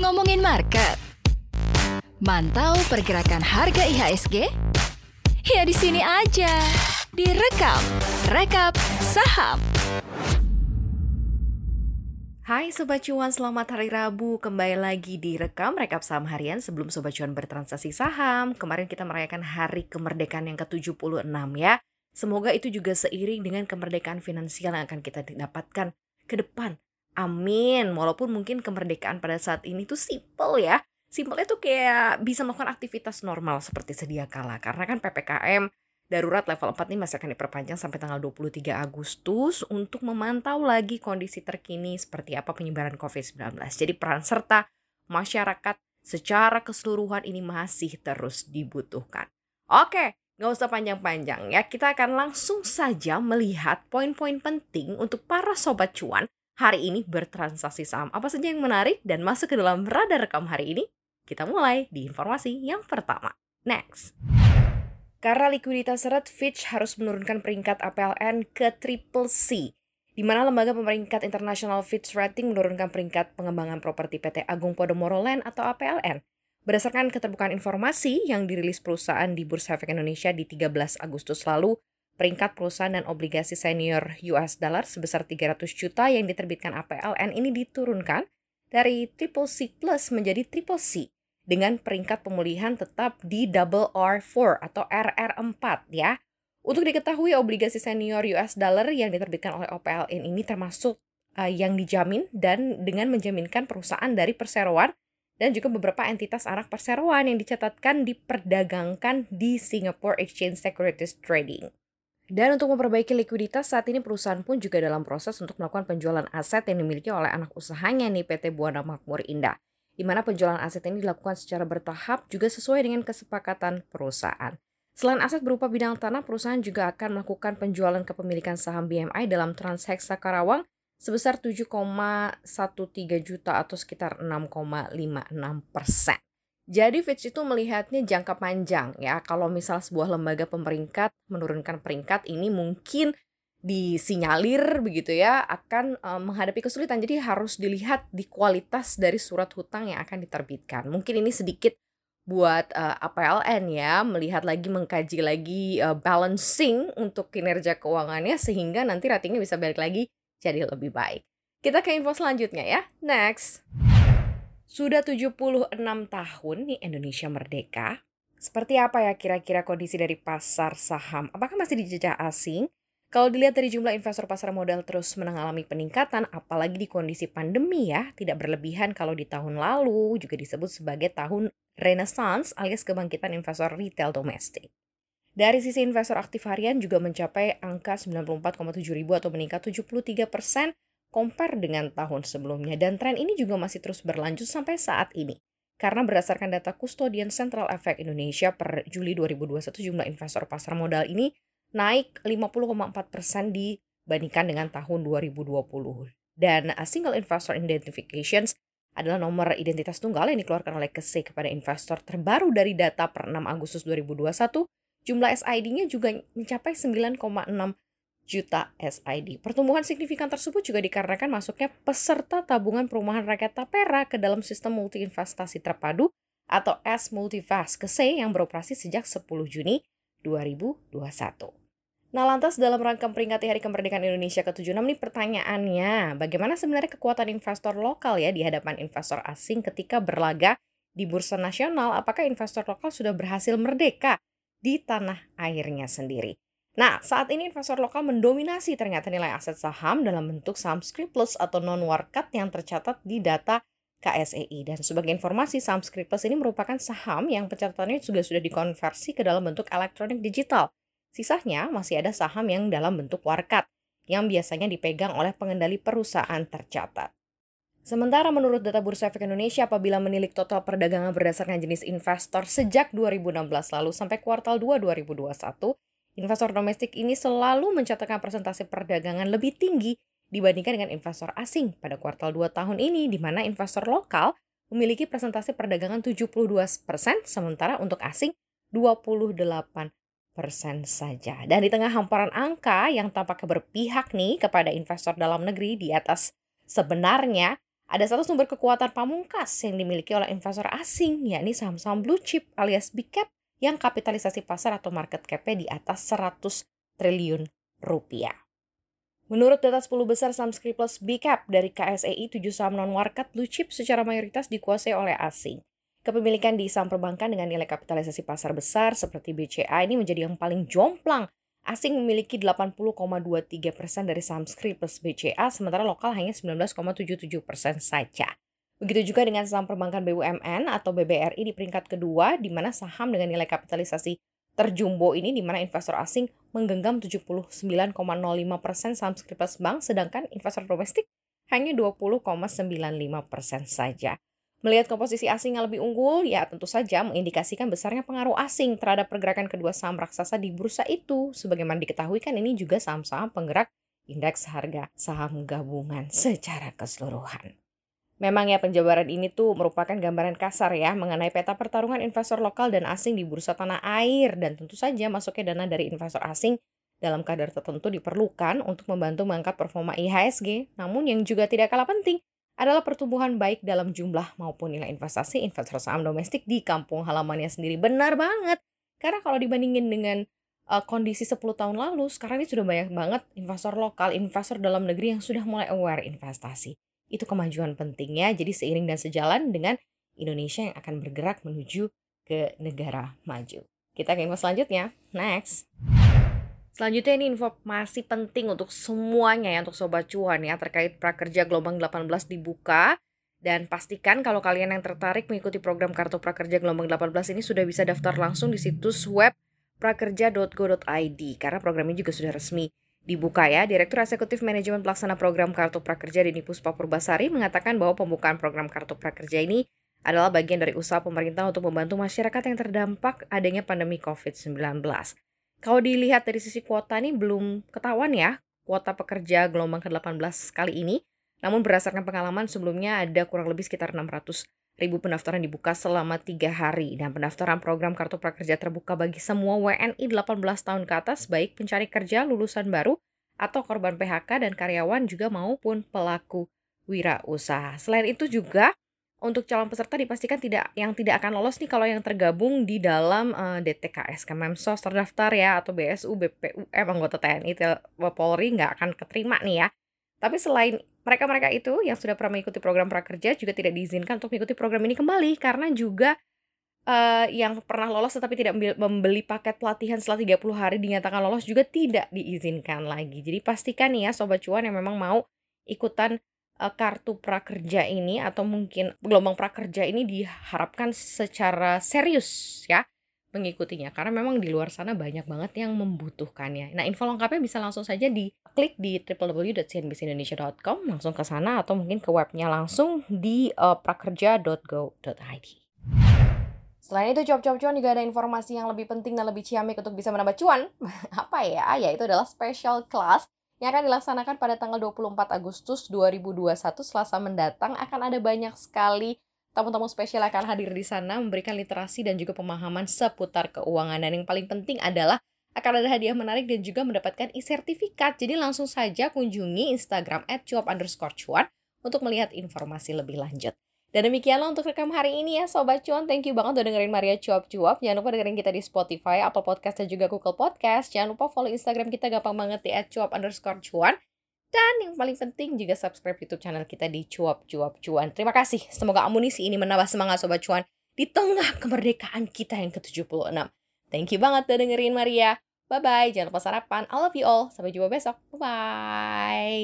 Ngomongin market. Mantau pergerakan harga IHSG? Ya di sini aja. Direkap, rekap saham. Hai Sobat Cuan, selamat hari Rabu. Kembali lagi di Rekam Rekap Saham Harian sebelum Sobat Cuan bertransaksi saham. Kemarin kita merayakan hari kemerdekaan yang ke-76 ya. Semoga itu juga seiring dengan kemerdekaan finansial yang akan kita dapatkan ke depan. Amin. Walaupun mungkin kemerdekaan pada saat ini tuh simple ya. Simpelnya tuh kayak bisa melakukan aktivitas normal seperti sedia kala. Karena kan PPKM Darurat level 4 ini masih akan diperpanjang sampai tanggal 23 Agustus untuk memantau lagi kondisi terkini seperti apa penyebaran COVID-19. Jadi peran serta masyarakat secara keseluruhan ini masih terus dibutuhkan. Oke, nggak usah panjang-panjang ya. Kita akan langsung saja melihat poin-poin penting untuk para sobat cuan hari ini bertransaksi saham. Apa saja yang menarik dan masuk ke dalam radar rekam hari ini? Kita mulai di informasi yang pertama. Next. Karena likuiditas seret, Fitch harus menurunkan peringkat APLN ke triple C, di mana lembaga pemeringkat internasional Fitch Rating menurunkan peringkat pengembangan properti PT Agung Podomoro Land atau APLN. Berdasarkan keterbukaan informasi yang dirilis perusahaan di Bursa Efek Indonesia di 13 Agustus lalu, peringkat perusahaan dan obligasi senior US dollar sebesar 300 juta yang diterbitkan APLN ini diturunkan dari triple C plus menjadi triple C dengan peringkat pemulihan tetap di double R4 atau RR4 ya. Untuk diketahui obligasi senior US dollar yang diterbitkan oleh OPLN ini termasuk uh, yang dijamin dan dengan menjaminkan perusahaan dari perseroan dan juga beberapa entitas anak perseroan yang dicatatkan diperdagangkan di Singapore Exchange Securities Trading. Dan untuk memperbaiki likuiditas, saat ini perusahaan pun juga dalam proses untuk melakukan penjualan aset yang dimiliki oleh anak usahanya nih PT Buana Makmur Indah di mana penjualan aset ini dilakukan secara bertahap juga sesuai dengan kesepakatan perusahaan. Selain aset berupa bidang tanah, perusahaan juga akan melakukan penjualan kepemilikan saham BMI dalam Transhexa Karawang sebesar 7,13 juta atau sekitar 6,56 persen. Jadi Fitch itu melihatnya jangka panjang ya. Kalau misal sebuah lembaga pemeringkat menurunkan peringkat ini mungkin disinyalir begitu ya akan uh, menghadapi kesulitan. Jadi harus dilihat di kualitas dari surat hutang yang akan diterbitkan. Mungkin ini sedikit buat uh, eh, APLN ya melihat lagi mengkaji lagi uh, balancing untuk kinerja keuangannya sehingga nanti ratingnya bisa balik lagi jadi lebih baik. Kita ke info selanjutnya ya. Next. Sudah 76 tahun nih Indonesia merdeka. Seperti apa ya kira-kira kondisi dari pasar saham? Apakah masih dijajah asing? Kalau dilihat dari jumlah investor pasar modal terus mengalami peningkatan, apalagi di kondisi pandemi ya, tidak berlebihan kalau di tahun lalu juga disebut sebagai tahun renaissance alias kebangkitan investor retail domestik. Dari sisi investor aktif harian juga mencapai angka 94,7 ribu atau meningkat 73 persen compare dengan tahun sebelumnya. Dan tren ini juga masih terus berlanjut sampai saat ini. Karena berdasarkan data Custodian Central Effect Indonesia per Juli 2021 jumlah investor pasar modal ini naik 50,4 persen dibandingkan dengan tahun 2020. Dan a single investor identifications adalah nomor identitas tunggal yang dikeluarkan oleh KSE kepada investor terbaru dari data per 6 Agustus 2021. Jumlah SID-nya juga mencapai 9,6 juta SID. Pertumbuhan signifikan tersebut juga dikarenakan masuknya peserta tabungan perumahan rakyat Tapera ke dalam sistem multi investasi terpadu atau S Multivast KSE yang beroperasi sejak 10 Juni 2021. Nah lantas dalam rangka peringati Hari Kemerdekaan Indonesia ke-76 nih pertanyaannya, bagaimana sebenarnya kekuatan investor lokal ya di hadapan investor asing ketika berlaga di bursa nasional? Apakah investor lokal sudah berhasil merdeka di tanah airnya sendiri? Nah, saat ini investor lokal mendominasi ternyata nilai aset saham dalam bentuk saham scriptless atau non-warkat yang tercatat di data KSEI. Dan sebagai informasi, saham scriptless ini merupakan saham yang pencatatannya juga sudah dikonversi ke dalam bentuk elektronik digital Sisanya masih ada saham yang dalam bentuk warkat, yang biasanya dipegang oleh pengendali perusahaan tercatat. Sementara menurut data Bursa Efek Indonesia apabila menilik total perdagangan berdasarkan jenis investor sejak 2016 lalu sampai kuartal 2 2021, investor domestik ini selalu mencatatkan presentasi perdagangan lebih tinggi dibandingkan dengan investor asing pada kuartal 2 tahun ini di mana investor lokal memiliki presentasi perdagangan 72%, sementara untuk asing 28 persen saja. Dan di tengah hamparan angka yang tampaknya berpihak nih kepada investor dalam negeri di atas Sebenarnya, ada satu sumber kekuatan pamungkas yang dimiliki oleh investor asing, yakni saham-saham blue chip alias big cap yang kapitalisasi pasar atau market cap-nya di atas 100 triliun rupiah. Menurut data 10 besar saham plus big cap dari KSEI, 7 saham non-market blue chip secara mayoritas dikuasai oleh asing. Kepemilikan di saham perbankan dengan nilai kapitalisasi pasar besar seperti BCA ini menjadi yang paling jomplang Asing memiliki 80,23 persen dari saham Skrip plus BCA, sementara lokal hanya 19,77 persen saja. Begitu juga dengan saham perbankan BUMN atau BBRI di peringkat kedua, di mana saham dengan nilai kapitalisasi terjumbo ini di mana investor asing menggenggam 79,05 persen saham Skrip plus bank, sedangkan investor domestik hanya 20,95 persen saja. Melihat komposisi asing yang lebih unggul, ya tentu saja mengindikasikan besarnya pengaruh asing terhadap pergerakan kedua saham raksasa di bursa itu. Sebagaimana diketahui kan ini juga saham-saham penggerak indeks harga saham gabungan secara keseluruhan. Memang ya penjabaran ini tuh merupakan gambaran kasar ya mengenai peta pertarungan investor lokal dan asing di bursa tanah air dan tentu saja masuknya dana dari investor asing dalam kadar tertentu diperlukan untuk membantu mengangkat performa IHSG. Namun yang juga tidak kalah penting adalah pertumbuhan baik dalam jumlah maupun nilai investasi investor saham domestik di kampung halamannya sendiri. Benar banget. Karena kalau dibandingin dengan uh, kondisi 10 tahun lalu, sekarang ini sudah banyak banget investor lokal, investor dalam negeri yang sudah mulai aware investasi. Itu kemajuan pentingnya, jadi seiring dan sejalan dengan Indonesia yang akan bergerak menuju ke negara maju. Kita ke info selanjutnya. Next. Selanjutnya ini informasi penting untuk semuanya ya untuk Sobat Cuan ya terkait prakerja gelombang 18 dibuka dan pastikan kalau kalian yang tertarik mengikuti program Kartu Prakerja Gelombang 18 ini sudah bisa daftar langsung di situs web prakerja.go.id karena program ini juga sudah resmi dibuka ya. Direktur Eksekutif Manajemen Pelaksana Program Kartu Prakerja Dini Puspa Purbasari mengatakan bahwa pembukaan program Kartu Prakerja ini adalah bagian dari usaha pemerintah untuk membantu masyarakat yang terdampak adanya pandemi COVID-19. Kalau dilihat dari sisi kuota nih belum ketahuan ya kuota pekerja gelombang ke-18 kali ini. Namun berdasarkan pengalaman sebelumnya ada kurang lebih sekitar 600 ribu pendaftaran dibuka selama tiga hari dan pendaftaran program kartu prakerja terbuka bagi semua WNI 18 tahun ke atas baik pencari kerja lulusan baru atau korban PHK dan karyawan juga maupun pelaku wirausaha. Selain itu juga untuk calon peserta dipastikan tidak yang tidak akan lolos nih kalau yang tergabung di dalam uh, eh, DTKS Kemensos terdaftar ya atau BSU BPUM anggota TNI Polri nggak akan keterima nih ya. Tapi selain mereka-mereka itu yang sudah pernah mengikuti program prakerja juga tidak diizinkan untuk mengikuti program ini kembali karena juga uh, yang pernah lolos tetapi tidak membeli paket pelatihan setelah 30 hari dinyatakan lolos juga tidak diizinkan lagi. Jadi pastikan nih ya sobat cuan yang memang mau ikutan kartu prakerja ini atau mungkin gelombang prakerja ini diharapkan secara serius ya mengikutinya karena memang di luar sana banyak banget yang membutuhkannya. Nah, info lengkapnya bisa langsung saja di klik di www.cnbcindonesia.com langsung ke sana atau mungkin ke webnya langsung di uh, prakerja.go.id. Selain itu, cuap-cuap cuan juga ada informasi yang lebih penting dan lebih ciamik untuk bisa menambah cuan. Apa ya? Yaitu adalah special class yang akan dilaksanakan pada tanggal 24 Agustus 2021 Selasa mendatang akan ada banyak sekali tamu-tamu spesial akan hadir di sana memberikan literasi dan juga pemahaman seputar keuangan dan yang paling penting adalah akan ada hadiah menarik dan juga mendapatkan e-sertifikat. Jadi langsung saja kunjungi Instagram @cuap underscore cuan untuk melihat informasi lebih lanjut. Dan demikianlah untuk rekam hari ini ya Sobat Cuan. Thank you banget udah dengerin Maria Cuap-Cuap. Jangan lupa dengerin kita di Spotify, Apple Podcast, dan juga Google Podcast. Jangan lupa follow Instagram kita gampang banget di @cuap underscore cuan. Dan yang paling penting juga subscribe YouTube channel kita di Cuap Cuap Cuan. Terima kasih. Semoga amunisi ini menambah semangat Sobat Cuan di tengah kemerdekaan kita yang ke-76. Thank you banget udah dengerin Maria. Bye-bye. Jangan lupa sarapan. I love you all. Sampai jumpa besok. Bye-bye.